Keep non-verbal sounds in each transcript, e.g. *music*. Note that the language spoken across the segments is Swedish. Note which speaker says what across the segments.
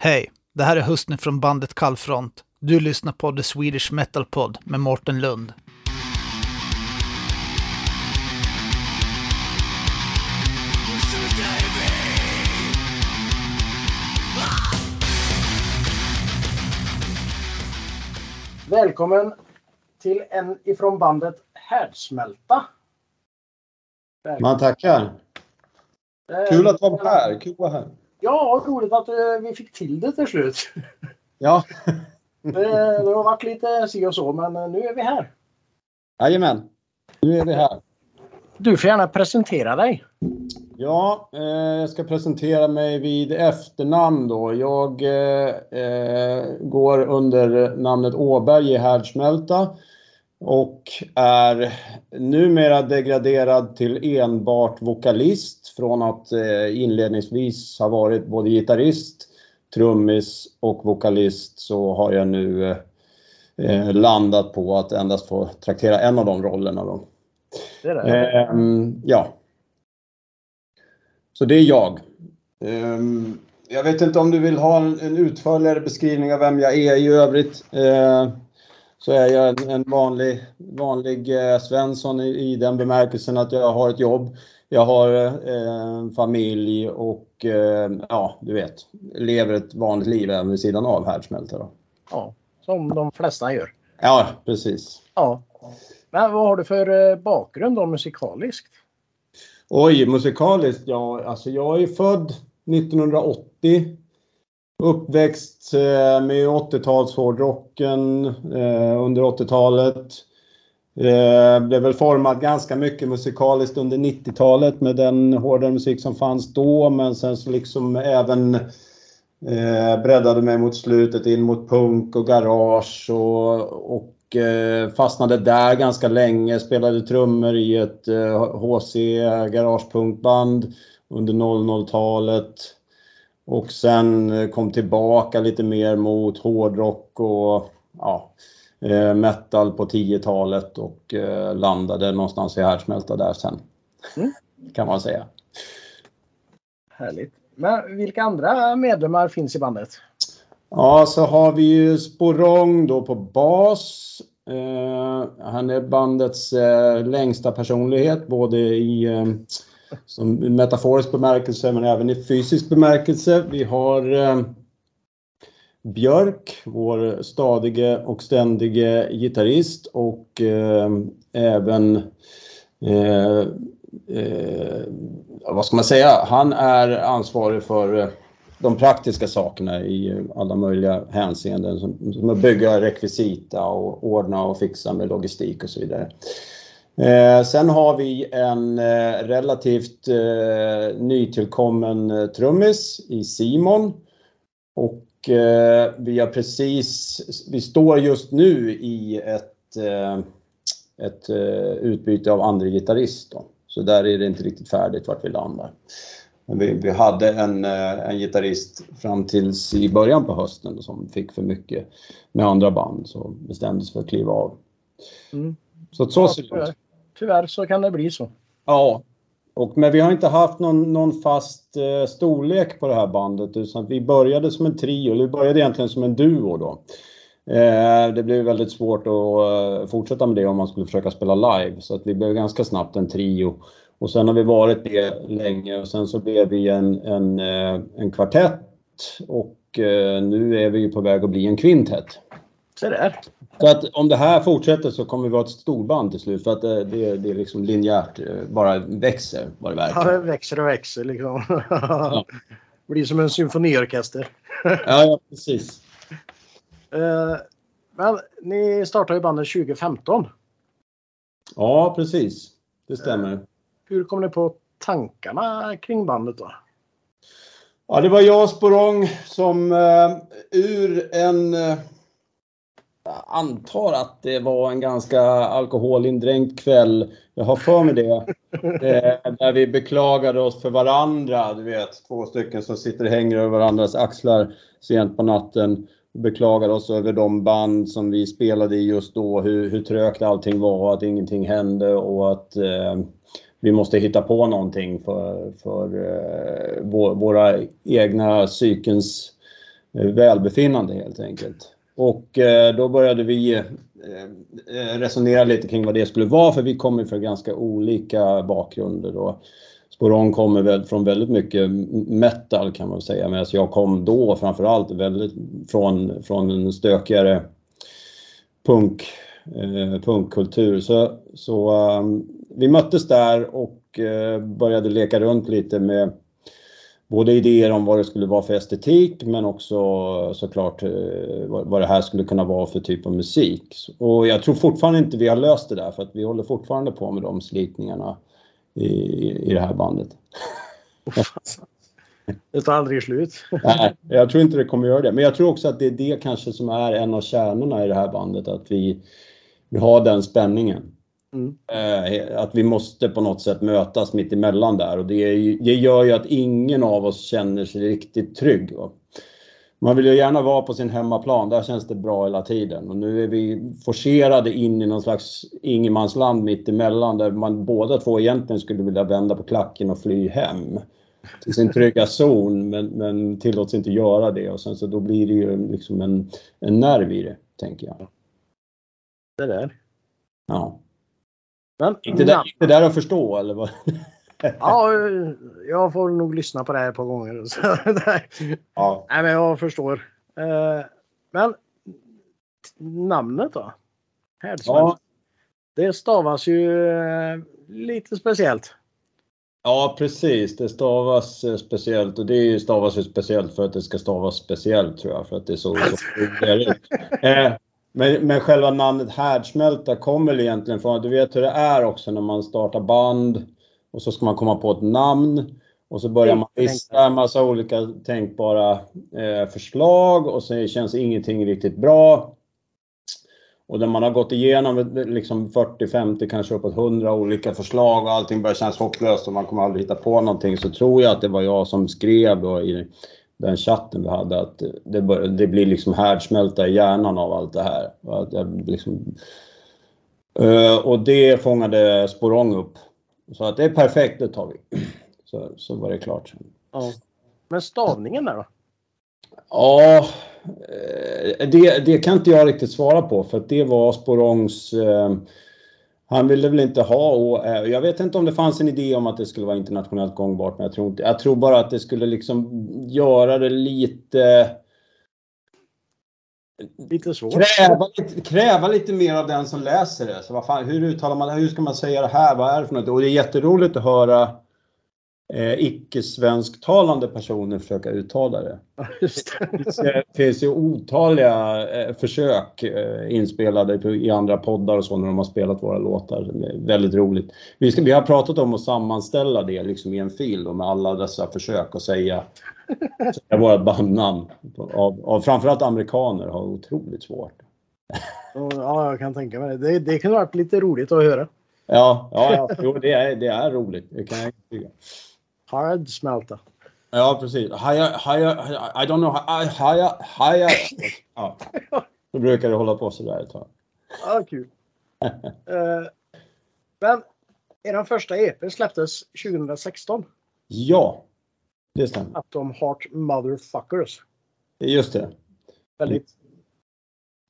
Speaker 1: Hej, det här är Hustne från bandet Kallfront. Du lyssnar på The Swedish Metal Pod med Mårten Lund.
Speaker 2: Välkommen till en ifrån bandet Härdsmälta.
Speaker 3: Man tackar.
Speaker 2: Eh,
Speaker 3: Kul att vara här. Kul att vara här.
Speaker 2: Ja, roligt att eh, vi fick till det till slut. *laughs*
Speaker 3: Ja,
Speaker 2: Det, *laughs* det har varit lite si och så, men eh, nu är vi här.
Speaker 3: jajamän. Nu är vi här.
Speaker 2: Du får gärna presentera dig.
Speaker 3: Ja, eh, jag ska presentera mig vid efternamn då. Jag eh, eh, går under namnet Åberg i Härdsmälta och är numera degraderad till enbart vokalist från att eh, inledningsvis ha varit både gitarrist, trummis och vokalist så har jag nu eh, landat på att endast få traktera en av de rollerna. Då.
Speaker 2: Det det.
Speaker 3: Ehm, ja. Så det är jag. Ehm, jag vet inte om du vill ha en, en utförligare beskrivning av vem jag är i övrigt. Så är jag en, en vanlig, vanlig eh, Svensson i, i den bemärkelsen att jag har ett jobb. Jag har eh, familj och eh, ja, du vet, lever ett vanligt liv även vid sidan av härdsmälta. Då.
Speaker 2: Ja, som de flesta gör.
Speaker 3: Ja, precis.
Speaker 2: Ja. Men vad har du för eh, bakgrund då musikaliskt?
Speaker 3: Oj, musikaliskt? Ja, alltså jag är född 1980. Uppväxt eh, med 80-talshårdrocken eh, under 80-talet. Eh, blev väl formad ganska mycket musikaliskt under 90-talet med den hårdare musik som fanns då men sen så liksom även eh, breddade mig mot slutet in mot punk och garage och, och fastnade där ganska länge. Spelade trummor i ett HC garagepunkband under 00-talet. Och sen eh, kom tillbaka lite mer mot hårdrock och ja, eh, metal på 10-talet och eh, landade någonstans i härdsmälta där sen.
Speaker 2: Mm.
Speaker 3: Kan man säga.
Speaker 2: Härligt. Men vilka andra medlemmar finns i bandet?
Speaker 3: Ja, så har vi ju Sporong då på bas. Eh, han är bandets eh, längsta personlighet både i eh, som metaforisk bemärkelse men även i fysisk bemärkelse. Vi har eh, Björk, vår stadige och ständige gitarrist och eh, även eh, eh, vad ska man säga? Han är ansvarig för eh, de praktiska sakerna i alla möjliga hänseenden som, som att bygga rekvisita och ordna och fixa med logistik och så vidare. Eh, sen har vi en eh, relativt eh, nytillkommen trummis i Simon. Och vi har precis, vi står just nu i ett, ett utbyte av andra gitarrist. Då. Så där är det inte riktigt färdigt vart vi landar. Men vi, vi hade en, en gitarrist fram tills i början på hösten som fick för mycket med andra band så bestämdes för att kliva av.
Speaker 2: Mm.
Speaker 3: Så att så ser det ut
Speaker 2: tyvärr. Så kan det bli så.
Speaker 3: Ja. Och, men vi har inte haft någon, någon fast eh, storlek på det här bandet. Utan vi började som en trio, eller vi började egentligen som en duo då. Eh, det blev väldigt svårt att eh, fortsätta med det om man skulle försöka spela live. Så att vi blev ganska snabbt en trio. Och sen har vi varit det länge och sen så blev vi en, en, eh, en kvartett. Och eh, nu är vi ju på väg att bli en kvintett.
Speaker 2: Så där.
Speaker 3: Så att om det här fortsätter så kommer vi vara ett storband till slut för att det, det, det är liksom linjärt, eh, bara växer vad det
Speaker 2: Ja,
Speaker 3: verkar.
Speaker 2: det växer och växer liksom. *laughs* blir som en symfoniorkester.
Speaker 3: Ja, ja precis. *laughs*
Speaker 2: Eh, Men ni startade ju bandet 2015.
Speaker 3: Ja, precis. Det stämmer.
Speaker 2: Hur kom ni på tankarna kring bandet då?
Speaker 3: Ja, det var jag Sporong som eh, ur en... Jag antar att det var en ganska alkoholindränkt kväll. Jag har för mig det. Eh, där vi beklagade oss för varandra. Du vet, två stycken som sitter och hänger över varandras axlar sent på natten. Beklagade oss över de band som vi spelade i just då. Hur, hur trögt allting var, att ingenting hände och att eh, vi måste hitta på någonting för, för eh, vår, våra egna psykens eh, välbefinnande helt enkelt. Och eh, då började vi eh, eh, resonera lite kring vad det skulle vara för vi kommer från ganska olika bakgrunder. Då. Sporon kommer väl från väldigt mycket metal kan man säga medan jag kom då framförallt väldigt från, från en stökigare punk, eh, punkkultur. Så, så um, vi möttes där och eh, började leka runt lite med både idéer om vad det skulle vara för estetik men också såklart eh, vad det här skulle kunna vara för typ av musik. Och jag tror fortfarande inte vi har löst det där för att vi håller fortfarande på med de slitningarna i, i det här bandet.
Speaker 2: Det tar aldrig slut. *laughs*
Speaker 3: Nej, jag tror inte det kommer göra det. Men jag tror också att det är det kanske som är en av kärnorna i det här bandet, att vi, vi har den spänningen. Mm. Eh, att vi måste på något sätt mötas mitt emellan där och det, det gör ju att ingen av oss känner sig riktigt trygg. Va? Man vill ju gärna vara på sin hemmaplan, där känns det bra hela tiden. Och nu är vi forcerade in i någon slags ingenmansland mitt emellan där man båda två egentligen skulle vilja vända på klacken och fly hem till sin trygga zon men, men tillåts inte göra det och sen så då blir det ju liksom en, en nerv i det, tänker jag.
Speaker 2: Det där.
Speaker 3: Ja. Men, gick, det där, gick det där att förstå eller? Vad?
Speaker 2: ja, jag får nog lyssna på det här ett par gånger. Så, ja. Nej, men jag förstår. Eh, men namnet då? Härdsmälta. Ja. Det stavas ju eh, lite speciellt.
Speaker 3: Ja, precis. Det stavas eh, speciellt och det stavas ju speciellt för att det ska stavas speciellt tror jag, för att det är så, så det eh, men, men själva namnet härdsmälta kommer egentligen från, du vet hur det är också när man startar band och så ska man komma på ett namn och så börjar man lista en massa olika tänkbara eh, förslag och så känns ingenting riktigt bra. Och när man har gått igenom liksom 40, 50, kanske uppåt 100 olika förslag och allting börjar kännas hopplöst och man kommer aldrig hitta på någonting så tror jag att det var jag som skrev då i den chatten vi hade att det, bör, det blir liksom härdsmälta i hjärnan av allt det här. Att jag liksom, uh, och det fångade Sporong upp. Så att det är perfekt, det tar vi. Så, så var det klart.
Speaker 2: Ja. Men stavningen där då?
Speaker 3: Ja, eh, det, det kan inte jag riktigt svara på för det var Sporongs eh, han ville väl inte ha och jag vet inte om det fanns en idé om att det skulle vara internationellt gångbart men jag tror inte. Jag tror bara att det skulle liksom göra det lite
Speaker 2: Lite svårt.
Speaker 3: Kräva, kräva lite mer av den som läser det. Så vad fan, hur uttalar man det? Hur ska man säga det här? Vad är det för något? Och det är jätteroligt att höra eh, icke-svensktalande personer försöka uttala det. Det. finns ju otaliga eh, försök eh, inspelade på, i andra poddar och så när de har spelat våra låtar. Väldigt roligt. Vi, ska, vi har pratat om att sammanställa det liksom i en fil då, med alla dessa försök att säga, *laughs* säga våra bandnamn. Av, av framförallt amerikaner har otroligt svårt.
Speaker 2: Ja, jag kan tänka mig det. Det, det kan vara lite roligt att höra.
Speaker 3: Ja, ja, ja. *laughs* Jo, det, är, det är roligt. Det kan jag tycka.
Speaker 2: Hardsmälta.
Speaker 3: Ja, precis. Haja, haja, I don't know. Haja, haja. *laughs* Ja. Då brukar det hålla på sådär ett tag.
Speaker 2: Ja, kul. uh, *laughs* men er första EP släpptes 2016.
Speaker 3: Ja, det stämmer.
Speaker 2: Att de Heart Motherfuckers.
Speaker 3: Just det.
Speaker 2: Väldigt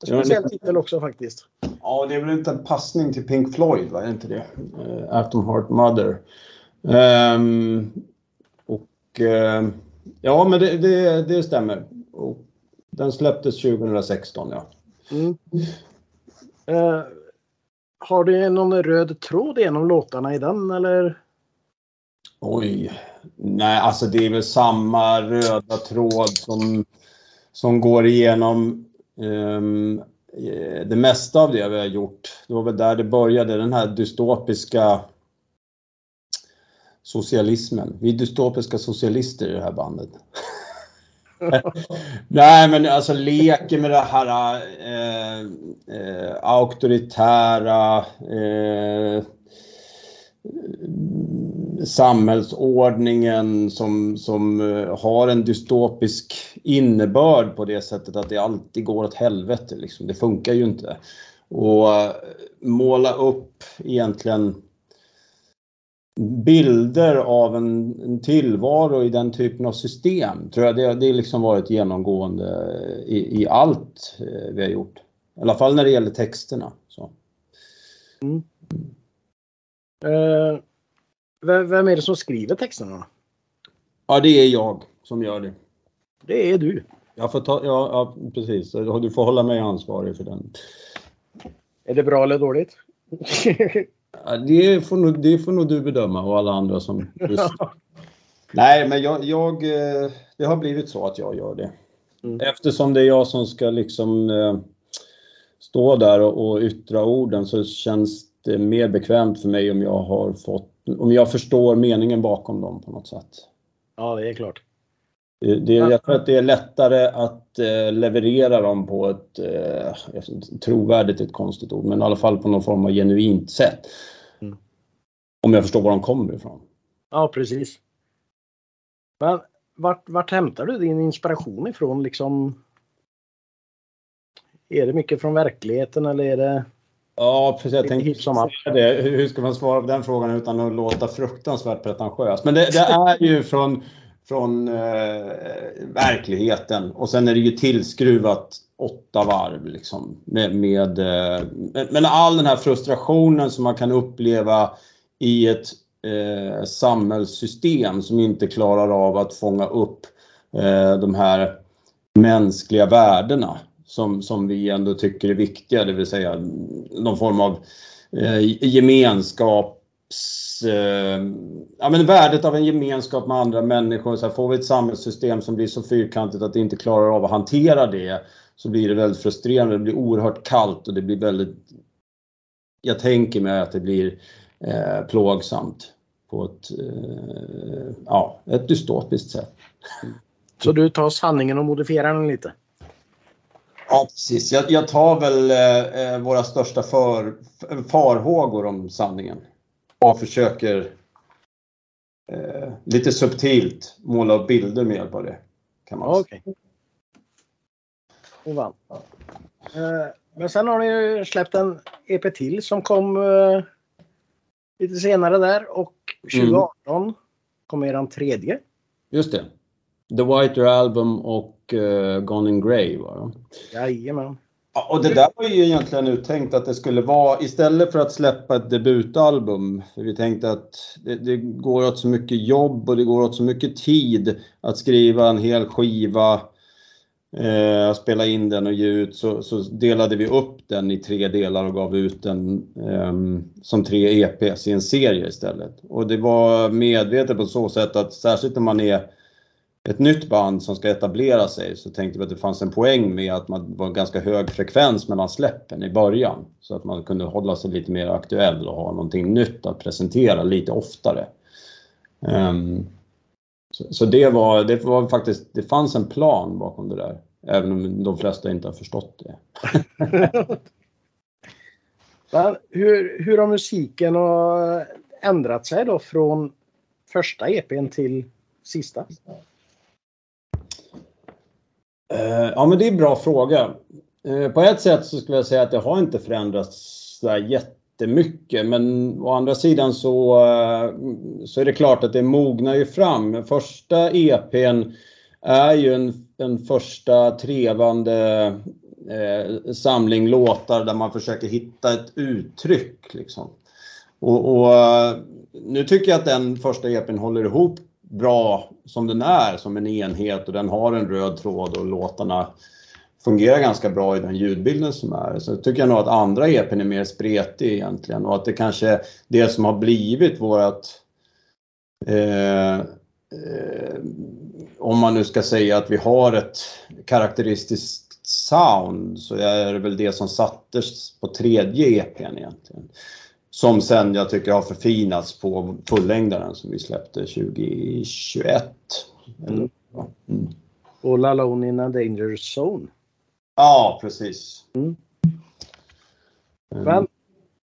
Speaker 2: speciell titel också faktiskt.
Speaker 3: Ja, det är väl inte en passning till Pink Floyd, va? Är inte det? Uh, Atom Heart Mother. Um, ja, men det, det, det, stämmer. Och den släpptes 2016, ja. Mm.
Speaker 2: Uh, har du någon röd tråd genom låtarna i den eller?
Speaker 3: Oj. Nej, alltså det är väl samma röda tråd som, som går igenom um, det mesta av det vi har gjort. Det var väl där det började, den här dystopiska socialismen. Vi är dystopiska socialister i det här bandet. *laughs* Nej men alltså leker med det här eh, eh, auktoritära eh, samhällsordningen som, som eh, har en dystopisk innebörd på det sättet att det alltid går åt helvete. Liksom. Det funkar ju inte. Och eh, måla upp egentligen bilder av en, en, tillvaro i den typen av system. Tror jag det, det liksom varit genomgående i, i allt eh, vi har gjort. I alla fall när det gäller texterna. Så. Mm.
Speaker 2: Uh, vem är det som skriver texterna?
Speaker 3: Ja, det är jag som gör det.
Speaker 2: Det är du.
Speaker 3: Jag får ta, ja, ja, precis. Du får hålla mig ansvarig för den.
Speaker 2: Är det bra eller dåligt? *laughs*
Speaker 3: ja, det, får nog, det får nog du bedöma och alla andra som Nej, men jag, jag, eh, det har blivit så att jag gör det. Mm. Eftersom det är jag som ska liksom eh, stå där och, och yttra orden så känns det mer bekvämt för mig om jag har fått, om jag förstår meningen bakom dem på något sätt.
Speaker 2: Ja, det är klart.
Speaker 3: Det, jag tror att det är lättare att eh, leverera dem på ett eh, trovärdigt, ett konstigt ord, men i alla fall på någon form av genuint sätt. Mm. Om jag förstår var de kommer ifrån.
Speaker 2: Ja, precis. Men vart, vart hämtar du din inspiration ifrån liksom? Är det mycket från verkligheten eller är det?
Speaker 3: Ja, precis. Jag tänkte det. Hur ska man svara på den frågan utan att låta fruktansvärt pretentiös? Men det, det är ju från från eh, verkligheten. Och sen är det ju tillskruvat åtta varv liksom. Med, med eh, men all den här frustrationen som man kan uppleva i ett eh, samhällssystem som inte klarar av att fånga upp eh, de här mänskliga värdena som, som vi ändå tycker är viktiga, det vill säga någon form av eh, gemenskap ja, men värdet av en gemenskap med andra människor. Så här, får vi ett samhällssystem som blir så fyrkantigt att det inte klarar av att hantera det så blir det väldigt frustrerande. Det blir oerhört kallt och det blir väldigt... Jag tänker mig att det blir eh, plågsamt på ett, eh, ja, ett dystopiskt sätt.
Speaker 2: Så du tar sanningen och modifierar den lite?
Speaker 3: Ja, precis. Jag, jag tar väl eh, eh våra största för, farhågor om sanningen och försöker eh, lite subtilt måla upp bilder med hjälp av det. Kan man.
Speaker 2: Okay. Eh, men sen har ni ju släppt en EP till som kom eh, lite senare där och 2018 mm. kom eran tredje.
Speaker 3: Just det. The Whiter Album och uh, Gone in Grey var
Speaker 2: det. Jajamän.
Speaker 3: Ja, och det där var ju egentligen uttänkt att det skulle vara istället för att släppa ett debutalbum. För vi tänkte att det, det, går åt så mycket jobb och det går åt så mycket tid att skriva en hel skiva, eh, spela in den och ge ut. Så, så, delade vi upp den i tre delar och gav ut den eh, som tre EPs i en serie istället. Och det var medvetet på så sätt att särskilt när man är ett nytt band som ska etablera sig så tänkte vi att det fanns en poäng med att man var ganska hög frekvens mellan släppen i början. Så att man kunde hålla sig lite mer aktuell och ha någonting nytt att presentera lite oftare. Um, så, så, det var, det var faktiskt, det fanns en plan bakom det där. Även om de flesta inte har förstått det. *laughs*
Speaker 2: hur, hur har musiken eh, ändrat sig då från första EPn till sista?
Speaker 3: Eh, ja, men det är en bra fråga. Eh, på ett sätt så skulle jag säga att det har inte förändrats så jättemycket. Men å andra sidan så, eh, så är det klart att det mognar ju fram. Första EPn är ju en, en första trevande eh, samling låtar där man försöker hitta ett uttryck. Liksom. Och, och, nu tycker jag att den första EPn håller ihop bra som den är som en enhet och den har en röd tråd och låtarna fungerar ganska bra i den ljudbilden som är. Så tycker jag nog att andra EPn är mer spretig egentligen och att det kanske det som har blivit vårat eh, eh, om man nu ska säga att vi har ett karaktäristiskt sound så är det väl det som sattes på tredje EPn egentligen. Som sen jag tycker har förfinats på fullängdaren som vi släppte 2021. Mm.
Speaker 2: Mm. All Alone in a Danger Zone.
Speaker 3: Ja, precis. Mm.
Speaker 2: mm. Men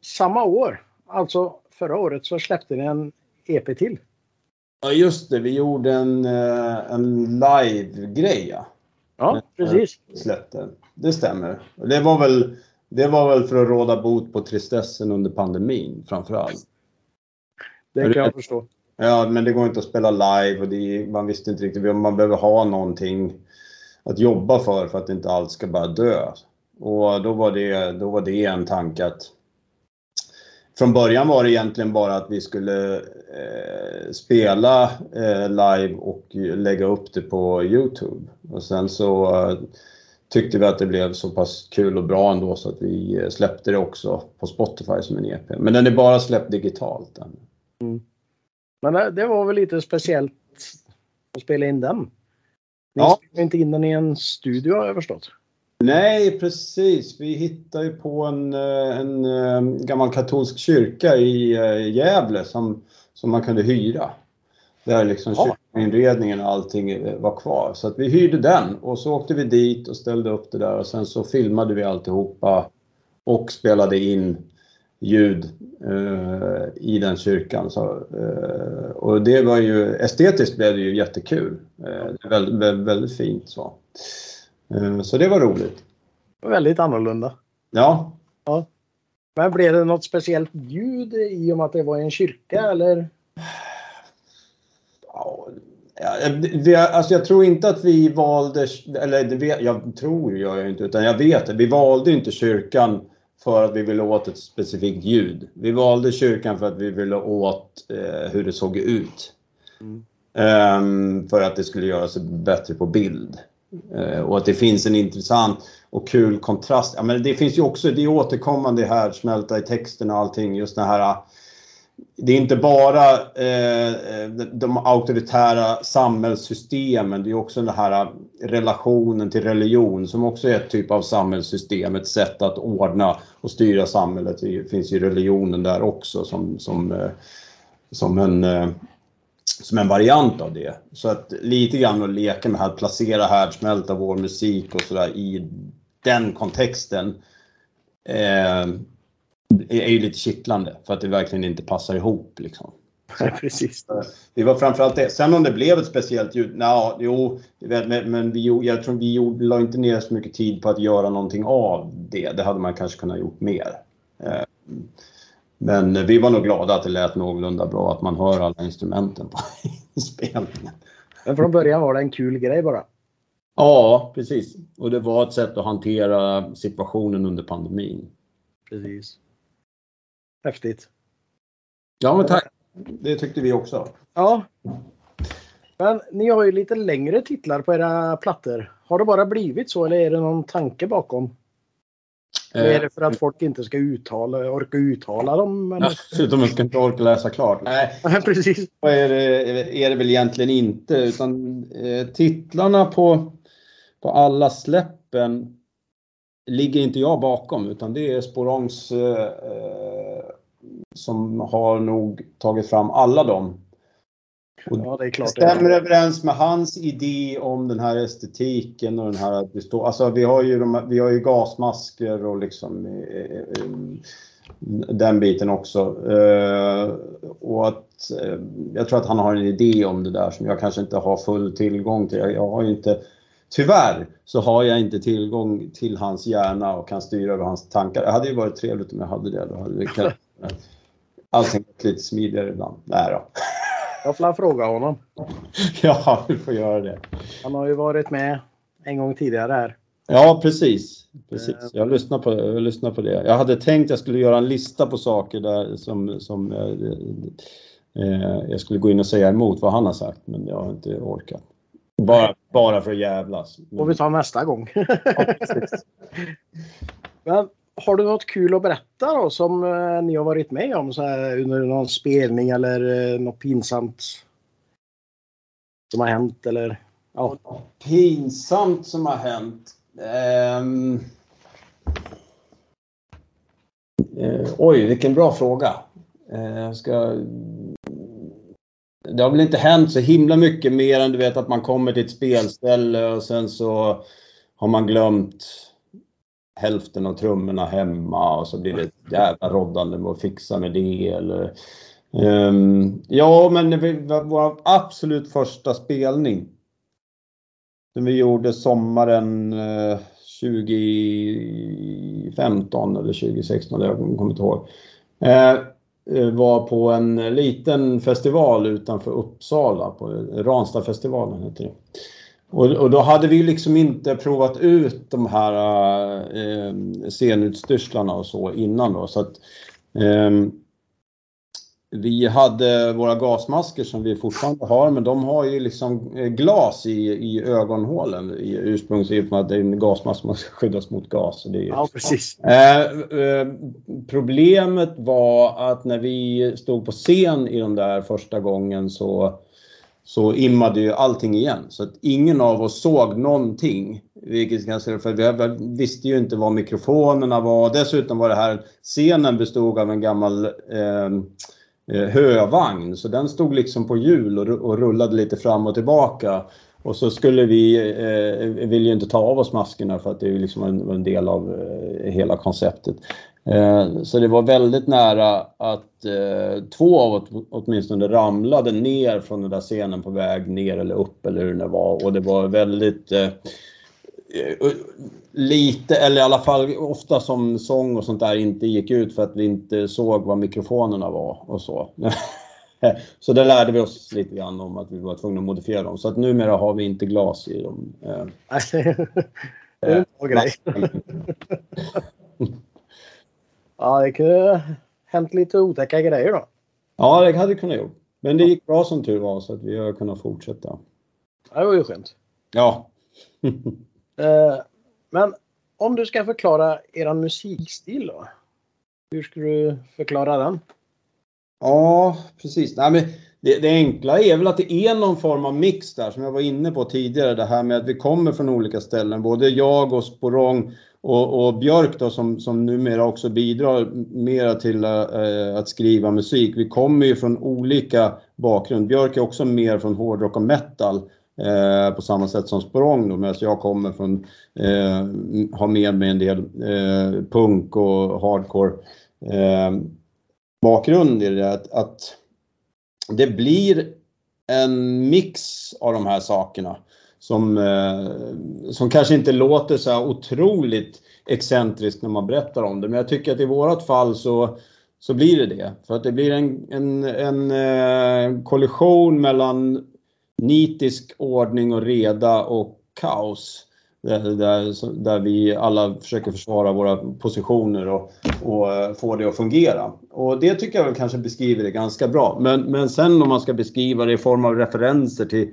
Speaker 2: samma år, alltså förra året, så släppte ni en EP till.
Speaker 3: Ja, just det. Vi gjorde en, eh, en live-grej. Ja.
Speaker 2: ja, precis.
Speaker 3: Släppte. Det stämmer. Det var väl det var väl för att råda bot på tristessen under pandemin framför allt.
Speaker 2: Det kan jag förstå.
Speaker 3: Ja, men det går inte att spela live och det, man visste inte riktigt. Man behöver ha någonting att jobba för för att inte allt ska bara dö. Och då var det, då var det en tanke att från början var det egentligen bara att vi skulle eh, spela eh, live och lägga upp det på Youtube. Och sen så eh, tyckte vi att det blev så pass kul och bra ändå så att vi eh, släppte det också på Spotify som en EP. Men den är bara släppt digitalt. Mm.
Speaker 2: Men det var väl lite speciellt att spela in den? Ni ja. spelade inte in den i en studio har jag förstått.
Speaker 3: Nej, precis. Vi hittade ju på en, eh, en, en eh, gammal katolsk kyrka i Gävle som, som man kunde hyra. Där liksom ja. Kyrkoinredningen och allting var kvar. Så att vi hyrde den och så åkte vi dit och ställde upp det där och sen så filmade vi alltihopa och spelade in ljud eh, i den kyrkan. Så, eh, och det var ju, estetiskt blev det ju jättekul. Eh, väldigt, väldigt, väldigt, fint så. Eh, så det var roligt.
Speaker 2: Väldigt annorlunda.
Speaker 3: Ja.
Speaker 2: ja. Men blev det något speciellt ljud i och med att det var en kyrka eller?
Speaker 3: Ja, vi, alltså jag tror inte att vi valde, eller jag tror gör jag inte, utan jag vet det. Vi valde inte kyrkan för att vi ville åt ett specifikt ljud. Vi valde kyrkan för att vi ville åt eh, hur det såg ut. Mm. Um, för att det skulle göra sig bättre på bild. Uh, och att det finns en intressant och kul kontrast. Ja, men det finns ju också, det är återkommande här, smälta i texten och allting, just den här det är inte bara eh, de auktoritära samhällssystemen, det är också den här relationen till religion som också är ett typ av samhällssystem, ett sätt att ordna och styra samhället. Det finns ju religionen där också som, som, eh, som, en, eh, som en variant av det. Så att lite grann att leka med att placera härdsmälta, vår musik och sådär i den kontexten. Eh, är ju lite kittlande för att det verkligen inte passar ihop. Liksom. *laughs*
Speaker 2: Precis.
Speaker 3: Det var framförallt det. Sen om det blev ett speciellt ljud? Nja, jo, men vi, jag tror vi gjorde, la inte ner så mycket tid på att göra någonting av det. Det hade man kanske kunnat gjort mer. Eh, men vi var nog glada att det lät någorlunda bra, att man hör alla instrumenten på *laughs* inspelningen.
Speaker 2: Men från början var det en kul grej bara?
Speaker 3: Ja, precis. Och det var ett sätt att hantera situationen under pandemin.
Speaker 2: Precis. Häftigt.
Speaker 3: Ja, men tack. Det tyckte vi också.
Speaker 2: Ja. Men ni har ju lite längre titlar på era plattor. Har det bara blivit så eller är det någon tanke bakom? Eh, är det för att folk inte ska uttala, orka uttala dem? Eller?
Speaker 3: Ja, de ska inte orka läsa klart. Nej, *laughs*
Speaker 2: precis.
Speaker 3: Så är det, är det väl egentligen inte. Utan eh, titlarna på, på alla släppen ligger inte jag bakom utan det är Sporongs eh, som har nog tagit fram alla dem.
Speaker 2: Och ja, det.
Speaker 3: Det stämmer det. överens med hans idé om den här estetiken och den här... Alltså vi har ju, de, vi har ju gasmasker och liksom eh, eh, den biten också. Eh, och att, jag tror att han har en idé om det där som jag kanske inte har full tillgång till. Jag har inte Tyvärr så har jag inte tillgång till hans hjärna och kan styra över hans tankar. Det hade ju varit trevligt om jag hade det. Då hade det *laughs* allting gått lite smidigare ibland. Nej då.
Speaker 2: Jag får fråga honom. *laughs*
Speaker 3: Ja, du får göra det.
Speaker 2: Han har ju varit med en gång tidigare här.
Speaker 3: Ja, precis. precis. Jag, lyssnar på, jag lyssnar på det. Jag hade tänkt att jag skulle göra en lista på saker där som, som eh, eh, jag skulle gå in och säga emot vad han har sagt, men jag har inte orkat. Bara, bara för att jävlas.
Speaker 2: får vi ta nästa gång. *laughs* Ja, men har du något kul att berätta då som eh, ni har varit med om så här, under någon spelning eller eh, något pinsamt som har hänt eller? Ja.
Speaker 3: Pinsamt som har hänt? Um... Uh, oj, vilken bra fråga. Uh, ska det har väl inte hänt så himla mycket mer än du vet att man kommer till ett spelställe och sen så har man glömt hälften av trummorna hemma och så blir det ett jävla roddande med att fixa med det eller um, Ja, men vår absolut första spelning som vi gjorde sommaren eh, uh, 2015 eller 2016, jag kommer inte ihåg. Uh, Eh, var på en liten festival utanför Uppsala, på Ranstadfestivalen heter det. Och, och, då hade vi liksom inte provat ut de här eh, scenutstyrslarna och så innan då. Så att, eh, vi hade våra gasmasker som vi fortfarande har, men de har ju liksom eh, glas i, i ögonhålen i ursprungsgivet att det är en gasmask som ska skyddas mot gas.
Speaker 2: Är, ja, precis.
Speaker 3: Eh, eh, problemet var att när vi stod på scen i de där första gången så så immade ju allting igen. Så att ingen av oss såg någonting. Vilket ganska, för vi visste ju inte vad mikrofonerna var. Dessutom var det här, scenen bestod av en gammal eh, Eh, hövagn. Så den stod liksom på hjul och, rullade lite fram och tillbaka. Och så skulle vi, eh, vill ju inte ta av oss maskerna för att det är liksom en, en del av eh, hela konceptet. Eh, så det var väldigt nära att eh, två av oss åtminstone ramlade ner från den där scenen på väg ner eller upp eller hur det var. Och det var väldigt eh, lite, eller i alla fall ofta som sång och sånt där inte gick ut för att vi inte såg vad mikrofonerna var och så. *laughs* Så det lärde vi oss lite grann om att vi var tvungna att modifiera dem. Så att numera har vi inte glas i dem. *laughs*
Speaker 2: det är en bra grej. *laughs* Ja, det kunde hänt lite otäcka grejer då.
Speaker 3: Ja, det hade kunnat gjort. Men det gick bra som tur var så att vi har kunnat fortsätta.
Speaker 2: Det var ju skönt.
Speaker 3: Ja.
Speaker 2: Eh, men om du ska förklara er musikstil då? Hur skulle du förklara den?
Speaker 3: Ja, precis. Nej, men det, det, enkla är väl att det är någon form av mix där som jag var inne på tidigare. Det här med att vi kommer från olika ställen. Både jag och Sporong och, och Björk då som, som numera också bidrar mera till äh, att skriva musik. Vi kommer ju från olika bakgrund. Björk är också mer från hårdrock och metal. Eh, på samma sätt som språng då, medan jag kommer från, eh, har med mig en del eh, punk och hardcore eh, bakgrund i det. Att, att det blir en mix av de här sakerna som, eh, som kanske inte låter så här otroligt excentriskt när man berättar om det. Men jag tycker att i vårat fall så, så blir det det. För att det blir en, en, en eh, kollision mellan nitisk ordning och reda och kaos. Där, där, där, vi alla försöker försvara våra positioner och, och eh, få det att fungera. Och det tycker jag väl kanske beskriver det ganska bra. Men, men sen om man ska beskriva det i form av referenser till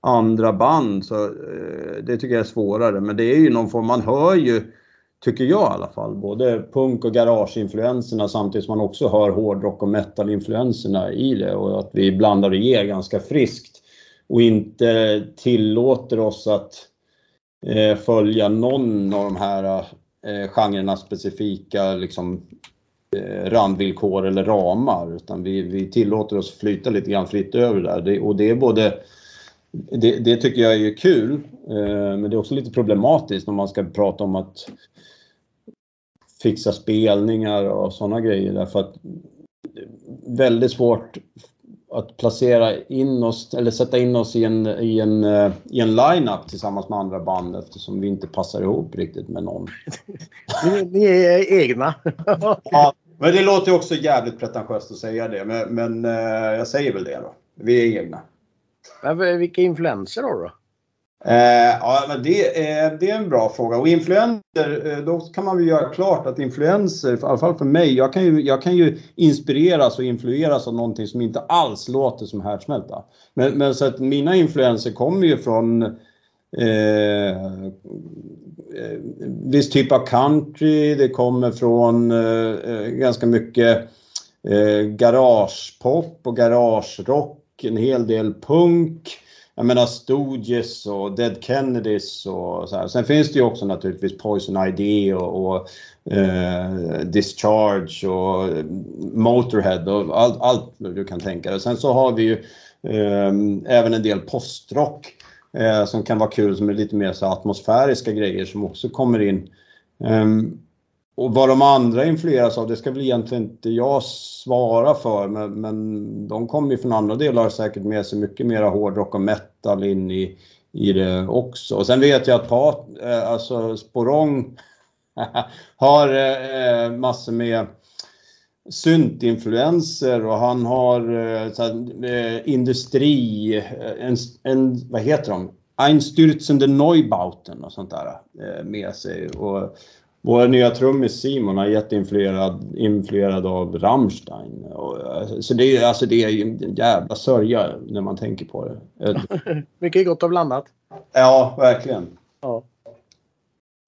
Speaker 3: andra band så eh, det tycker jag är svårare. Men det är ju någon form, man hör ju, tycker jag i alla fall, både punk och garageinfluenserna samtidigt som man också hör hårdrock och metalinfluenserna i det och att vi blandar och ger ganska friskt och inte tillåter oss att eh, följa någon av de här eh, genrerna specifika liksom, eh, randvillkor eller ramar utan vi, vi tillåter oss flyta lite grann fritt över där. Det, och det är både det, det, tycker jag är kul, eh, men det är också lite problematiskt om man ska prata om att fixa spelningar och sådana grejer därför att väldigt svårt att placera in oss, eller sätta in oss i en, i en, eh, i en line-up tillsammans med andra band eftersom vi inte passar ihop riktigt med någon.
Speaker 2: ni, ni är egna. *laughs*
Speaker 3: ja, men det låter också jävligt pretentiöst att säga det, men, men eh, jag säger väl det då. Vi är egna.
Speaker 2: Men vilka influenser har du då?
Speaker 3: Eh, ja, men det, är, det är en bra fråga. Och influenser, eh, då kan man väl göra klart att influenser, i alla fall för mig, jag kan ju, jag kan ju inspireras och influeras av någonting som inte alls låter som härdsmälta. Men, men så att mina influenser kommer ju från eh, eh, viss typ av country, det kommer från eh, eh ganska mycket eh, garagepop och garagerock, en hel del punk jag menar Stooges och Dead Kennedys och så här. Sen finns det ju också naturligtvis Poison ID och, och eh, Discharge och eh, Motorhead och allt, allt du kan tänka dig. Sen så har vi ju eh, även en del postrock eh, som kan vara kul som är lite mer så atmosfäriska grejer som också kommer in. Um, och vad de andra influeras av, det ska väl egentligen inte jag svara för, men, men de kommer ju från andra delar säkert med sig mycket mera hårdrock och metal in i, i det också. Och sen vet jag att Pat, eh, alltså Sporong *laughs* har eh, massor med syntinfluenser och han har eh, här, eh, industri, eh, en, en, vad heter de? Einstürzende Neubauten och sånt där eh, med sig. Och vår nya trummis Simon är jätteinfluerad influerad av Rammstein. Och, så det är, alltså det är en jävla sörja när man tänker på det. *laughs*
Speaker 2: Mycket gott och blandat.
Speaker 3: Ja, verkligen.
Speaker 2: Ja.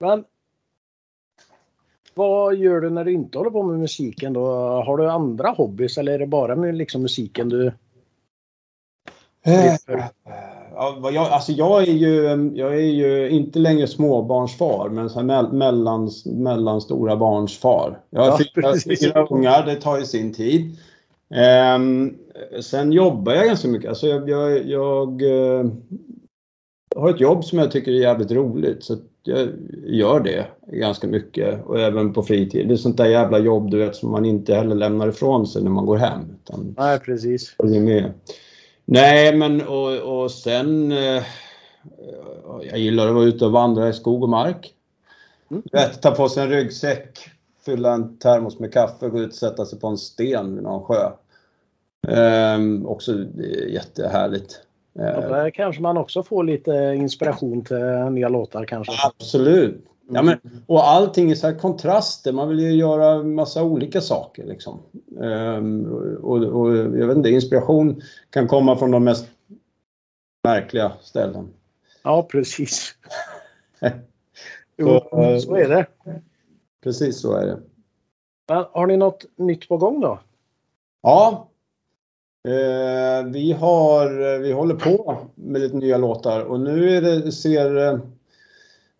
Speaker 2: Men vad gör du när du inte håller på med musiken då? Har du andra hobbys eller är det bara med liksom musiken du...
Speaker 3: Eh, ja, jag, alltså jag, är ju, jag är ju inte längre småbarnsfar men så här mellan, mellanstora barnsfar. Jag har ja, fyra, fyra ungar, det tar ju sin tid. Um, sen jobbar jag ganska mycket. Alltså jag, jag, jag uh, har ett jobb som jag tycker är jävligt roligt. Så jag gör det ganska mycket och även på fritid. Det är sånt där jävla jobb du vet som man inte heller lämnar ifrån sig när man går hem.
Speaker 2: Utan Nej, precis.
Speaker 3: Med. Nej, men och, och sen... Eh, jag gillar att vara ute och vandra i skog och mark. Mm. Vet, ta på sig en ryggsäck, fylla en termos med kaffe, gå ut och sätta sig på en sten vid någon sjö. Ehm, också jättehärligt.
Speaker 2: Ja, där kanske man också får lite inspiration till nya låtar kanske.
Speaker 3: Absolut. Ja, men, och allting är så här kontraster. Man vill ju göra massa olika saker. Liksom. Um, och, och, jag vet inte, inspiration kan komma från de mest märkliga ställen.
Speaker 2: Ja, precis. *laughs* jo, så, så är det.
Speaker 3: Precis så är det.
Speaker 2: Men, har ni något nytt på gång då?
Speaker 3: Ja, Eh, vi, har, eh, vi håller på med lite nya låtar och nu är det, ser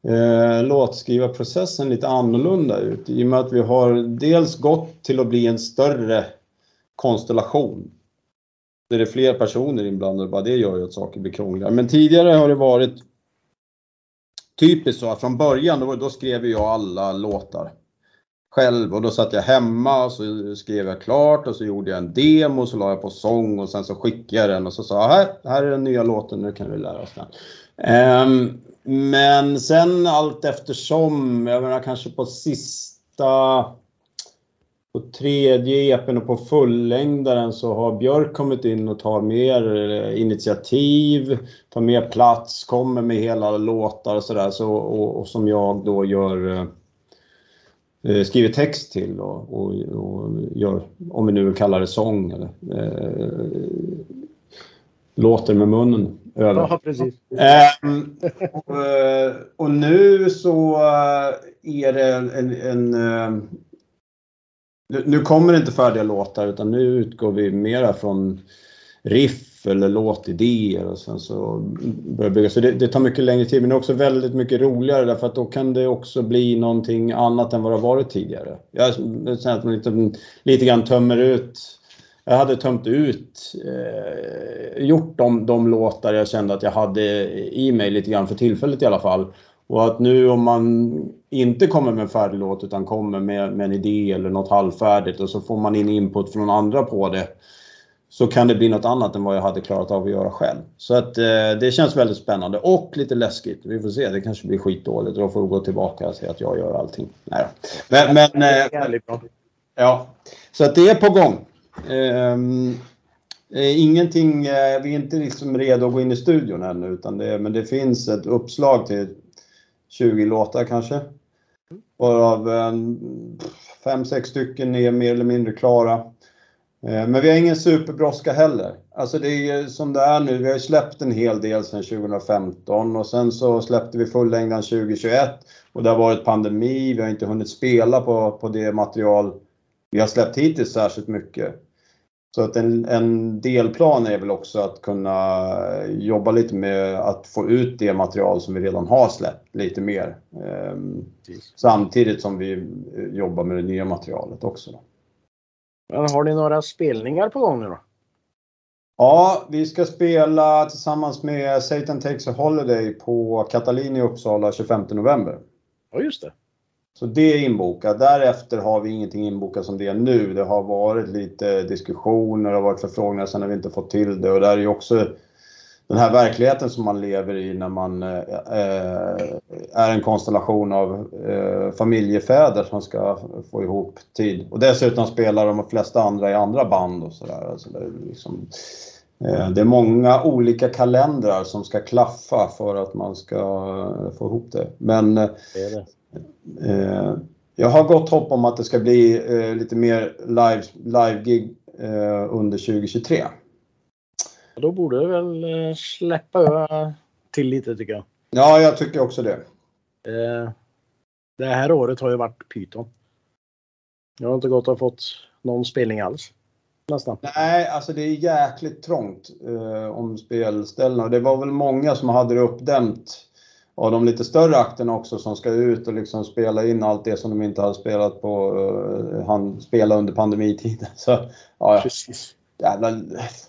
Speaker 3: eh, låtskrivarprocessen lite annorlunda ut i och med att vi har dels gått till att bli en större konstellation. Där det är fler personer inblandade, bara det gör ju att saker blir krångligare. Men tidigare har det varit typiskt så att från början då, då skrev jag alla låtar själv och då satt jag hemma och så skrev jag klart och så gjorde jag en demo och så la jag på sång och sen så skickade jag den och så sa här, här är den nya låten, nu kan vi lära oss den. Um, men sen allt eftersom, jag menar kanske på sista på tredje EPn och på fullängdaren så har Björk kommit in och tar mer eh, initiativ, tar mer plats, kommer med hela låtar och sådär så, och, och som jag då gör eh, skriver text till och, och, och, gör, om vi nu kallar det sång eller eh, låter med munnen över.
Speaker 2: Ja, precis.
Speaker 3: Eh, och, eh, och, nu så eh, är det en, en, en nu kommer det inte färdiga låtar utan nu utgår vi mera från riff eller låtidéer och sen så börja bygga. Så det, det, tar mycket längre tid men det är också väldigt mycket roligare därför att då kan det också bli någonting annat än vad det har varit tidigare. Jag känner att man lite, lite grann tömmer ut jag hade tömt ut, eh, gjort de, de låtar jag kände att jag hade i mig lite grann för tillfället i alla fall. Och att nu om man inte kommer med en färdig låt utan kommer med, med en idé eller något halvfärdigt och så får man in input från andra på det så kan det bli något annat än vad jag hade klarat av att göra själv. Så att eh, det känns väldigt spännande och lite läskigt. Vi får se, det kanske blir skitdåligt och då får vi gå tillbaka och säga att jag gör allting. Nej Men, men eh, ja, så att det är på gång. Ehm, eh, ingenting, eh, vi är inte liksom redo att gå in i studion ännu utan det, men det finns ett uppslag till 20 låtar kanske. Varav 5-6 stycken är mer eller mindre klara. Eh, men vi har ingen superbrådska heller. Alltså det är som det är nu. Vi har släppt en hel del sedan 2015 och sen så släppte vi fullängden 2021 och det har varit pandemi. Vi har inte hunnit spela på, på det material vi har släppt hittills särskilt mycket. Så att en, en delplan är väl också att kunna jobba lite med att få ut det material som vi redan har släppt lite mer. Eh, samtidigt som vi jobbar med det nya materialet också.
Speaker 2: Men har ni några spelningar på gång nu då?
Speaker 3: Ja, vi ska spela tillsammans med Satan Takes a Holiday på Katalin i Uppsala 25 november.
Speaker 2: Ja, just det.
Speaker 3: Så det är inbokat. Därefter har vi ingenting inbokat som det är nu. Det har varit lite diskussioner, och varit förfrågningar, sen har vi inte fått till det och där är också den här verkligheten som man lever i när man eh, är en konstellation av eh, familjefäder som ska få ihop tid. Och dessutom spelar de flesta andra i andra band och sådär. Alltså det, är liksom, eh, det är många olika kalendrar som ska klaffa för att man ska få ihop det. Men eh, det det. Eh, jag har gott hopp om att det ska bli eh, lite mer live-gig live under 2023.
Speaker 2: Då borde det väl eh, släppa till lite tycker jag.
Speaker 3: Ja, jag tycker också det.
Speaker 2: Eh, det här året har ju varit pyton. Jag har inte gått och fått någon spelning alls. Nästan.
Speaker 3: Nej, alltså det är jäkligt trångt eh, om spelställena. Det var väl många som hade det uppdämt av de lite större akterna också som ska ut och liksom spela in allt det som de inte hade spelat på, uh, han spela under pandemitiden. *laughs* Så, ja, ja. Precis jävla,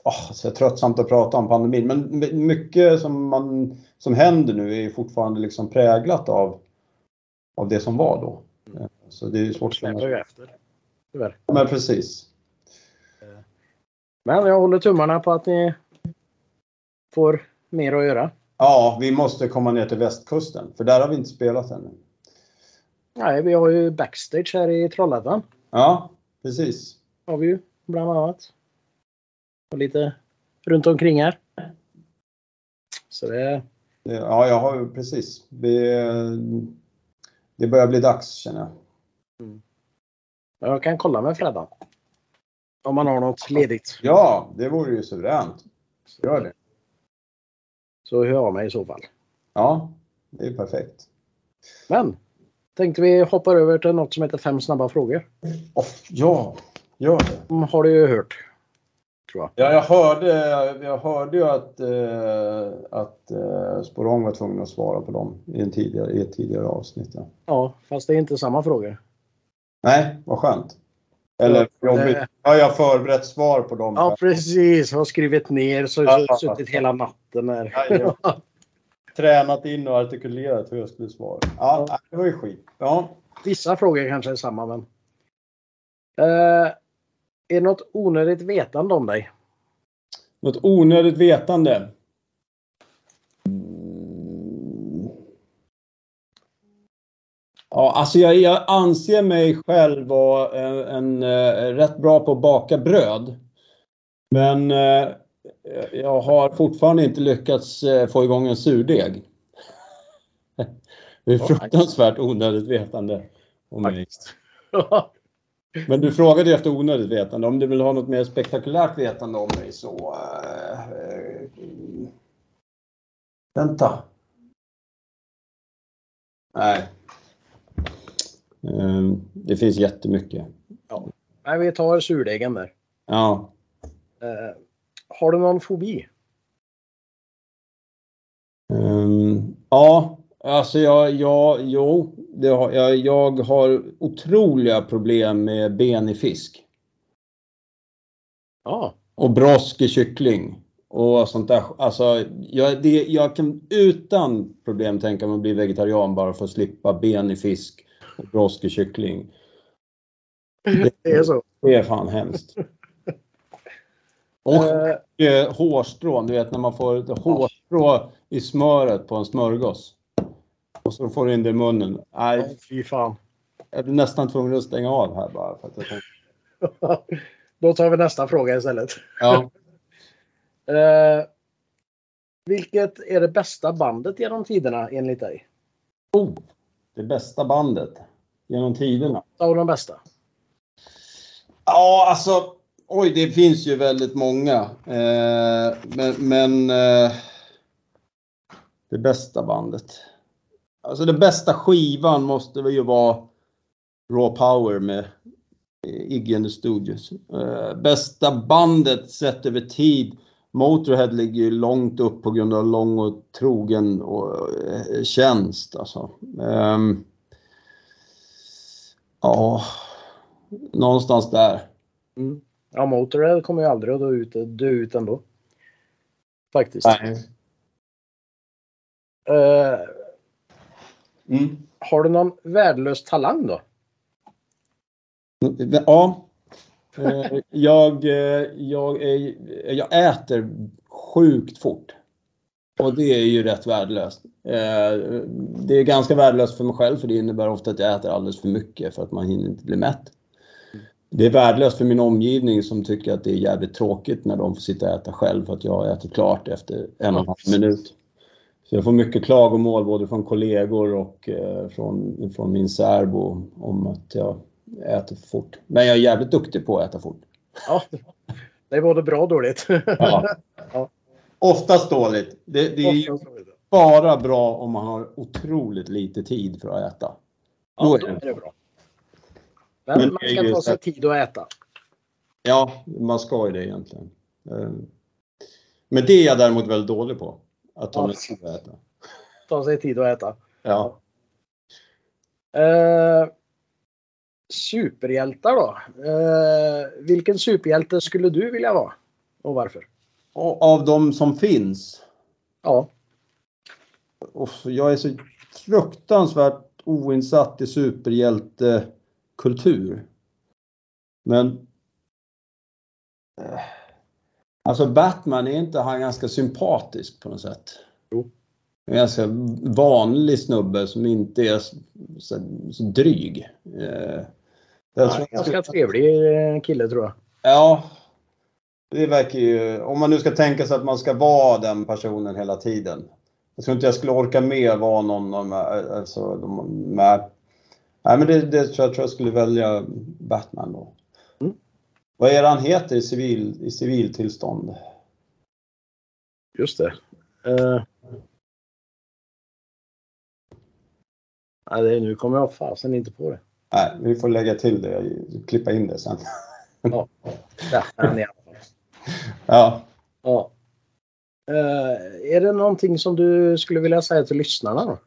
Speaker 3: oh, så tröttsamt att prata om pandemin. Men mycket som, man, som händer nu är fortfarande liksom präglat av, av det som var då. Så det är svårt att
Speaker 2: säga. efter. Tyvärr.
Speaker 3: Men precis.
Speaker 2: Men jag håller tummarna på att ni får mer att göra.
Speaker 3: Ja, vi måste komma ner till västkusten för där har vi inte spelat ännu.
Speaker 2: Nej, vi har ju backstage här i Trollhättan.
Speaker 3: Ja, precis.
Speaker 2: Har vi ju bland annat och lite runt omkring här. Så det...
Speaker 3: Ja, jag har precis. Det, det börjar bli dags känner jag. Mm.
Speaker 2: Jag kan kolla med Freddan. Om man har något ledigt.
Speaker 3: Ja, det vore ju suveränt. Gör det.
Speaker 2: Så hör jag mig i så fall.
Speaker 3: Ja, det är perfekt.
Speaker 2: Men tänkte vi hoppa över till något som heter fem snabba frågor.
Speaker 3: Oh, ja, gör det.
Speaker 2: Har du ju hört
Speaker 3: tror jag. Ja, jag hörde, jag hörde ju att, eh, att eh, Sporong var tvungen att svara på dem i, en tidigare, i ett tidigare avsnitt. Ja.
Speaker 2: ja, fast det är inte samma frågor.
Speaker 3: Nej, vad skönt. Eller jobbigt. Har jag förberett svar på dem?
Speaker 2: Ja, precis. Har skrivit ner så ja, suttit hela natten här. Ja, ja.
Speaker 3: Tränat in och artikulerat hur jag skulle svara. Ja, det var ju skit. Ja.
Speaker 2: Vissa frågor kanske är samma, men. Uh, är det något onödigt vetande om dig?
Speaker 3: Något onödigt vetande? Ja, alltså jag, jag, anser mig själv vara en, en, en, rätt bra på att baka bröd. Men eh, jag har fortfarande inte lyckats eh, få igång en surdeg. *laughs* Det är fruktansvärt onödigt vetande om mig. *laughs* Men du frågade efter onödigt vetande. Om du vill ha något mer spektakulärt vetande om mig så... Äh, vänta. Nej. Um, det finns jättemycket.
Speaker 2: Ja. Nej, vi tar surdegen där.
Speaker 3: Ja.
Speaker 2: Uh, har du någon fobi?
Speaker 3: Um, ja, Alltså jag, jag, jo, har, jag, jag har otroliga problem med ben i fisk.
Speaker 2: Ja.
Speaker 3: Och brosk i kyckling. Och sånt där. Alltså, jag, det, jag kan utan problem tänka mig att bli vegetarian bara för att slippa ben i fisk och brosk i kyckling.
Speaker 2: Det, *laughs* det är så?
Speaker 3: Det är fan hemskt. Och uh, hårstrån, du vet när man får hårstrå i smöret på en smörgås. Och så får du in det i munnen. Nej,
Speaker 2: fy fan.
Speaker 3: Jag blir nästan tvungen att stänga av här bara. För att
Speaker 2: jag *laughs* Då tar vi nästa fråga istället.
Speaker 3: Ja.
Speaker 2: uh, *laughs* vilket är det bästa bandet genom tiderna enligt dig?
Speaker 3: Oh, det bästa bandet genom tiderna?
Speaker 2: Av de bästa?
Speaker 3: Ja, alltså. Oj, det finns ju väldigt många. Eh, men, men eh, det bästa bandet. Alltså den bästa skivan måste väl ju vara Raw Power med Iggy and the Stooges. Uh, bästa bandet sett över tid. Motorhead ligger ju långt upp på grund av lång och trogen och, uh, tjänst alltså. Um, ja, någonstans där.
Speaker 2: Mm. Ja, Motorhead kommer ju aldrig att dö ut, dö ut ändå. Faktiskt.
Speaker 3: Nej.
Speaker 2: Uh, Mm. Har du någon värdelös talang då?
Speaker 3: Ja. Eh, jag, eh, jag, är, jag äter sjukt fort. Och det är ju rätt värdelöst. Eh, det är ganska värdelöst för mig själv för det innebär ofta att jag äter alldeles för mycket för att man hinner inte bli mätt. Det är värdelöst för min omgivning som tycker att det är jävligt tråkigt när de får sitta och äta själv för att jag har ätit klart efter en och en halv minut. Så jag får mycket klagomål både från kollegor och eh, från, från min särbo om att jag äter för fort. Men jag är jävligt duktig på att äta fort.
Speaker 2: Ja, det är både bra och dåligt.
Speaker 3: Ja. ja. Oftast dåligt. Det, det är ju bara bra om man har otroligt lite tid för att äta.
Speaker 2: Då ja, är det bra. Men, Men man ska ta sig tid att äta.
Speaker 3: Ja, man ska ju det egentligen. Eh, men det är jag däremot väldigt dålig på. Att ta sig tid att äta.
Speaker 2: Ta sig tid att äta.
Speaker 3: Ja.
Speaker 2: Uh, superhjältar då? Uh, vilken superhjälte skulle du vilja vara? Och varför?
Speaker 3: Av de som finns?
Speaker 2: Ja.
Speaker 3: jag är så fruktansvärt oinsatt i superhjältekultur. Men... Eh, alltså Batman, är inte han ganska sympatisk på något sätt?
Speaker 2: Jo.
Speaker 3: En ganska vanlig snubbe som inte är så, så, så dryg.
Speaker 2: Eh, ja, ganska trevlig eh, kille tror jag.
Speaker 3: Ja, det verkar ju, om man nu ska tänka sig att man ska vara den personen hela tiden. Jag tror inte jag skulle orka med vara någon av de här, alltså, de, med, nej men det, det tror jag, tror jag skulle välja Batman då. Vad är det han heter i, civil, i civiltillstånd?
Speaker 2: Just det. Uh... Nej, nu kommer jag fasen inte på det.
Speaker 3: Nej, vi får lägga till det, klippa in det sen.
Speaker 2: Ja, där är han
Speaker 3: Ja.
Speaker 2: ja. Uh, är det någonting som du skulle vilja säga till lyssnarna då?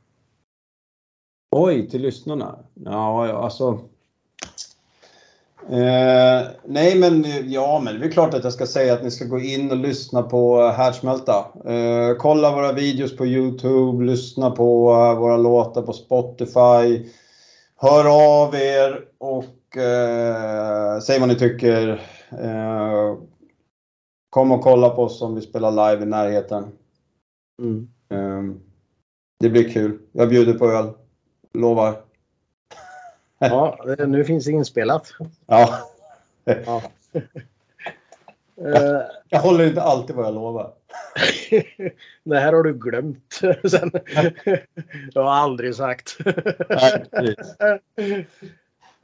Speaker 3: Oj, till lyssnarna? Ja, alltså. Eh, nej, men ja, men det är klart att jag ska säga att ni ska gå in och lyssna på Härdsmälta. Eh, kolla våra videos på Youtube, lyssna på uh, våra låtar på Spotify. Hör av er och eh, säg vad ni tycker. Eh, Kom och kolla på oss om vi spelar live i närheten.
Speaker 2: Mm.
Speaker 3: Det blir kul. Jag bjuder på öl. Lovar.
Speaker 2: Ja, nu finns det inspelat.
Speaker 3: Ja. ja. Jag, jag, håller inte alltid vad jag lovar. *laughs*
Speaker 2: det här har du glömt. *laughs* Sen. *laughs* Jag har aldrig sagt.
Speaker 3: Nej,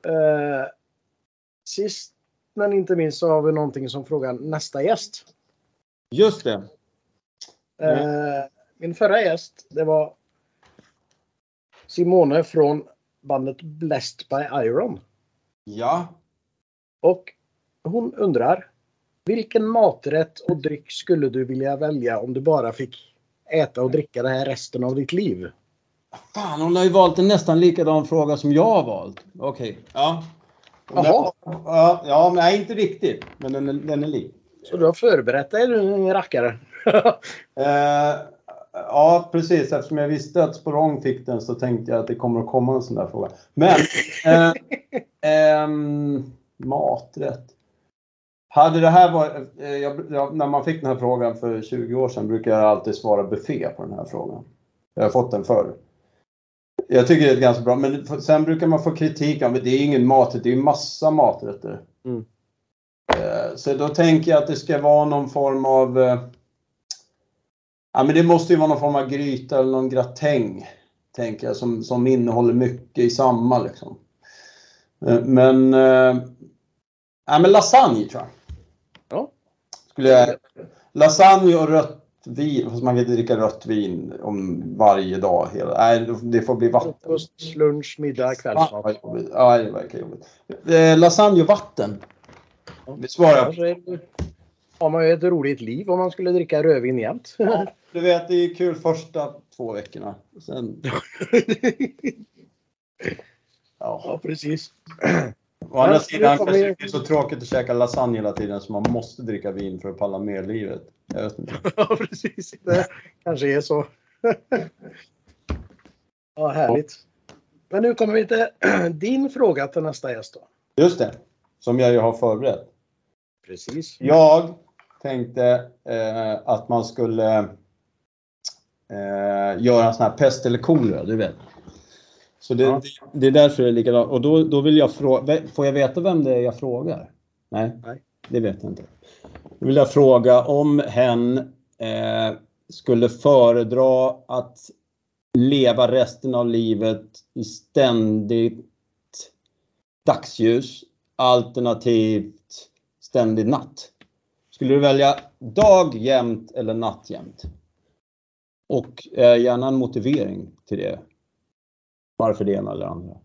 Speaker 2: uh, sist men inte minst så har vi någonting som frågar nästa gäst.
Speaker 3: Just det.
Speaker 2: Eh, min förra gäst, det var Simone från bandet Blessed by Iron.
Speaker 3: Ja.
Speaker 2: Och hon undrar vilken maträtt och dryck skulle du vilja välja om du bara fick äta och dricka det här resten av ditt liv?
Speaker 3: Fan, hon har ju valt en nästan likadan fråga som jag har valt. Okej, okay. ja.
Speaker 2: Jaha.
Speaker 3: Ja, ja, nej inte riktigt. Men den är, den är lik.
Speaker 2: Så du har förberett dig du rackare?
Speaker 3: eh, ja, precis. Eftersom jag visste att Sporong fick den så tänkte jag att det kommer att komma en sån där fråga. Men *laughs* eh, eh, maträtt. Hade det här varit, eh, jag, när man fick den här frågan för 20 år sedan brukar jag alltid svara buffé på den här frågan. Jag har fått den förr. Jag tycker det är ganska bra, men sen brukar man få kritik av det är ingen maträtt, det är massa maträtter.
Speaker 2: Mm.
Speaker 3: Eh, så då tänker jag att det ska vara någon form av... Eh, ja, men det måste ju vara någon form av gryta eller någon gratäng. Tänker jag, som, som innehåller mycket i samma liksom. Eh, men... Ja, men lasagne tror jag.
Speaker 2: Ja.
Speaker 3: Skulle jag, lasagne och rött vin, fast man kan inte dricka rött vin om varje dag. Hela, nej, det får bli vatten.
Speaker 2: Frukost, lunch, middag, kvällsmat.
Speaker 3: Ja, det verkar jobbigt. Eh, lasagne och vatten. Vi svarar.
Speaker 2: Har man ju ett roligt liv om man skulle dricka rödvin jämt. *laughs*
Speaker 3: Ja, du vet, det är kul första två veckorna. Sen... *laughs*
Speaker 2: ja. ja, precis. *clears throat*
Speaker 3: Å andra sidan kanske det är så tråkigt att käka lasagne hela tiden så man måste dricka vin för att palla med livet. Jag vet inte. *laughs*
Speaker 2: ja, precis. Det kanske är så. ja, härligt. Men nu kommer vi till *clears throat* din fråga till nästa gäst då.
Speaker 3: Just det. Som jag ju har förberett.
Speaker 2: Precis.
Speaker 3: Jag tänkte eh, att man skulle eh, göra en sån här pest eller kolera, du vet. Så det, ja. det, det, är därför det är likadant. Och då, då vill jag fråga, får jag veta vem det är jag frågar? Nej, Nej. det vet jag inte. Då vill jag fråga om hen eh, skulle föredra att leva resten av livet i ständigt dagsljus alternativt ständig natt. Skulle du välja dag jämt eller natt jämt? Och eh, gärna en motivering till det. Varför det ena eller andra.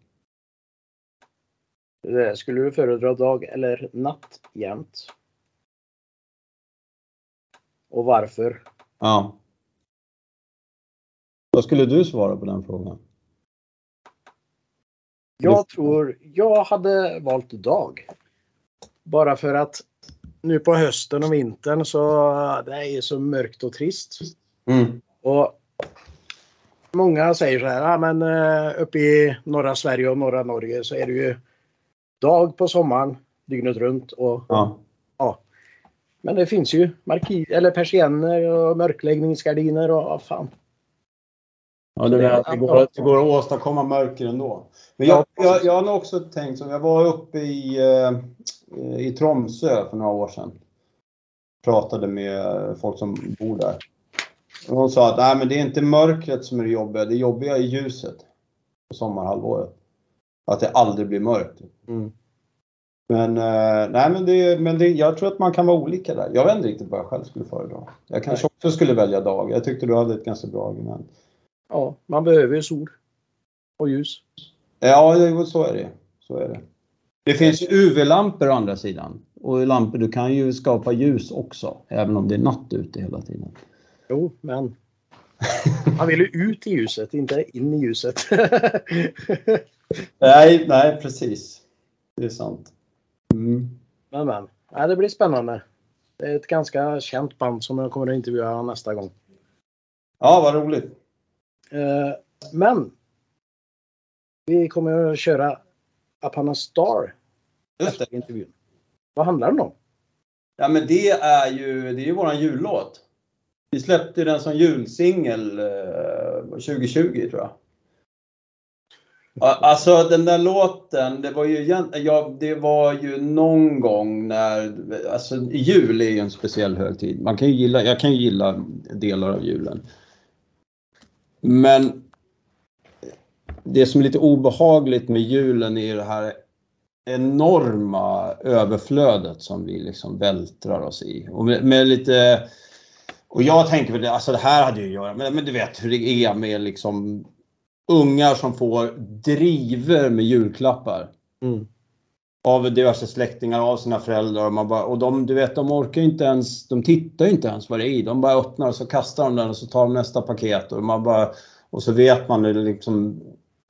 Speaker 2: Skulle du föredra dag eller natt jämt? Och varför?
Speaker 3: Ja. Vad skulle du svara på den frågan?
Speaker 2: Jag tror jag hade valt dag. Bara för att nu på hösten och vintern så det är så mörkt och trist. Mm. Och Många säger så här, ja, men uh, uppe i norra Sverige och norra Norge så är det ju dag på sommaren dygnet runt. Och, ja. ja. Men det finns ju marki eller persienner och mörkläggningsgardiner och vad fan.
Speaker 3: Ja, det, det, det, går, det går att åstadkomma mörker ändå. Men jag, jag, jag har också tänkt så. Jag var uppe i, eh, i Tromsö för några år sedan. Pratade med folk som bor där. Och hon sa att Nej, men det är inte mörkret som är det jobbiga, det jobbiga är ljuset på sommarhalvåret. Att det aldrig blir mörkt. Mm. Men, eh, nej, men, det, men det, jag tror att man kan vara olika där. Jag vet inte riktigt vad jag själv skulle föredra. Jag kanske nej. också skulle välja dag. Jag tyckte du hade ett ganska bra argument.
Speaker 2: Ja, man behöver ju sol och ljus.
Speaker 3: Ja, så är det. Så är det. Det finns UV-lampor å andra sidan. Och lampor, du kan ju skapa ljus också, även om det är natt ute hela tiden.
Speaker 2: Jo, men man vill ju ut i ljuset, inte in i ljuset. *laughs*
Speaker 3: nej, nej precis. Det är sant. Mm.
Speaker 2: Men, men. Ja, det blir spännande. Det är ett ganska känt band som jag kommer att intervjua nästa gång.
Speaker 3: Ja, vad roligt.
Speaker 2: Eh, men vi kommer att köra Upon a Star efter intervjun. Vad handlar den om?
Speaker 3: Ja, men det är ju, det är ju våran jullåt. Vi släppte den som julsingel eh, 2020 tror jag. Alltså den där låten, det var ju, ja, det var ju någon gång när, alltså jul är ju en speciell högtid. Man kan gilla, jag kan ju gilla delar av julen. Men det som är lite obehagligt med julen är det här enorma överflödet som vi liksom vältrar oss i. Och med, med lite och jag tänker väl, alltså det här hade ju att göra men, men du vet hur det är med liksom ungar som får driver med julklappar. Mm. Av diverse släktingar, av sina föräldrar. Och, man bara, och de, du vet, de orkar inte ens, de tittar inte ens vad det är i. De bara öppnar och så kastar de den och så tar de nästa paket. Och, man bara, och så vet man hur liksom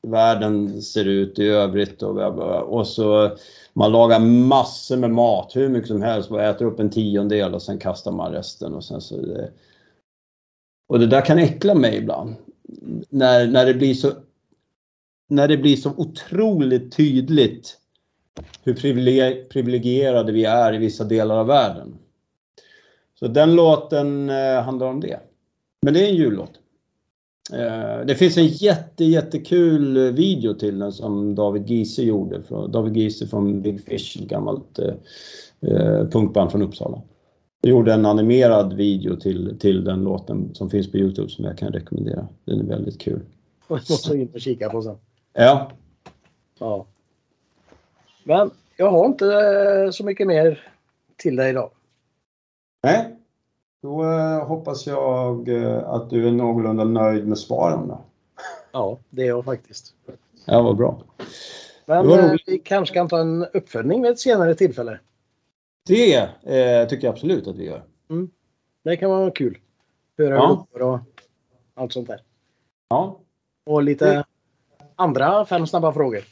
Speaker 3: världen ser ut i övrigt. Och, och så man lagar massor med mat, hur mycket som helst, och äter upp en tiondel och sen kastar man resten. Och, sen så det, och det där kan äckla mig ibland. När, när, det blir så, när det blir så otroligt tydligt hur privilegierade vi är i vissa delar av världen. Så den låten eh, handlar om det. Men det är en jullåt. Eh, det finns en jätte, jättekul video till den som David Giese gjorde. David Giese från Big Fish, ett gammalt eh, punkband från Uppsala. Jag gjorde en animerad video till, till den låten som finns på Youtube som jag kan rekommendera. Den är väldigt kul.
Speaker 2: Jag måste in och kika på sen.
Speaker 3: Ja.
Speaker 2: Ja. Men jag har inte så mycket mer till dig idag.
Speaker 3: Nej, då eh, hoppas jag eh, att du är någorlunda nöjd med svaren. Då.
Speaker 2: Ja, det är jag faktiskt.
Speaker 3: Ja, vad bra.
Speaker 2: Men eh, vi kanske kan ta en uppföljning vid ett senare tillfälle.
Speaker 3: Det eh, tycker jag absolut att vi gör.
Speaker 2: Mm. Det kan vara kul. Höra ja. och allt sånt där.
Speaker 3: Ja.
Speaker 2: Och lite det... andra fem snabba frågor.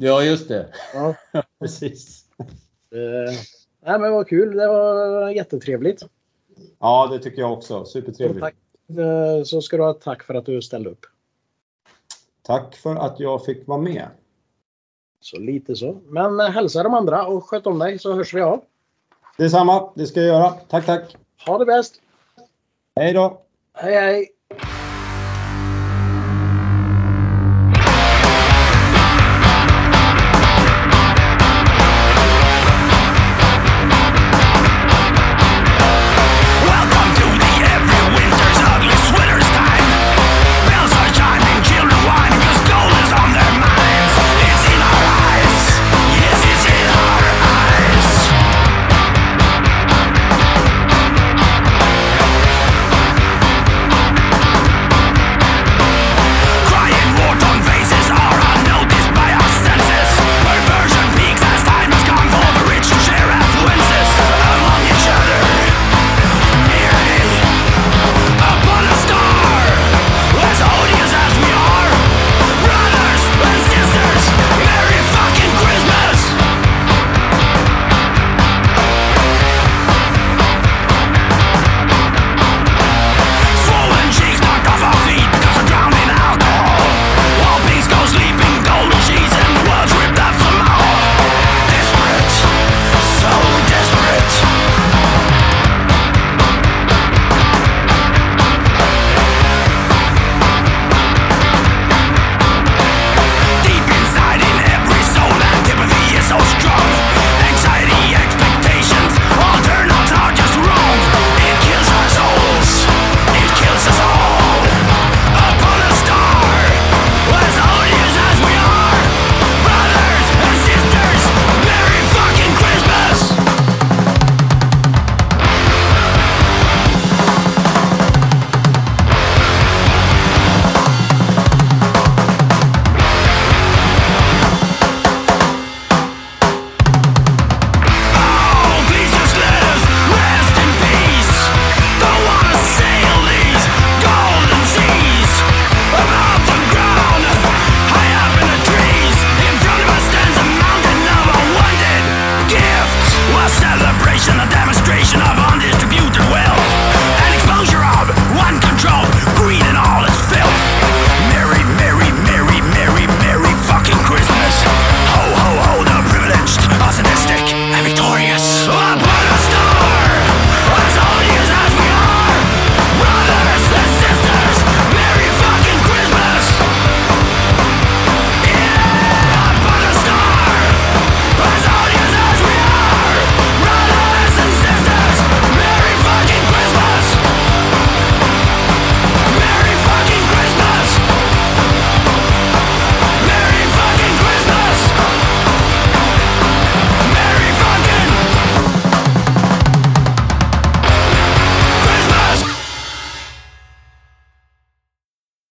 Speaker 3: Ja, just det. Ja. *laughs* Precis.
Speaker 2: Eh, nej, men vad kul. Det var jättetrevligt.
Speaker 3: Ja, det tycker jag också. Supertrevligt.
Speaker 2: tack, eh, så ska du ha tack för att du ställde upp.
Speaker 3: Tack för att jag fick vara med.
Speaker 2: Så lite så. Men eh, hälsa de andra och sköt om dig så hörs vi av.
Speaker 3: Detsamma, det ska jag göra. Tack, tack.
Speaker 2: Ha det bäst.
Speaker 3: Hej då.
Speaker 2: Hej, hej.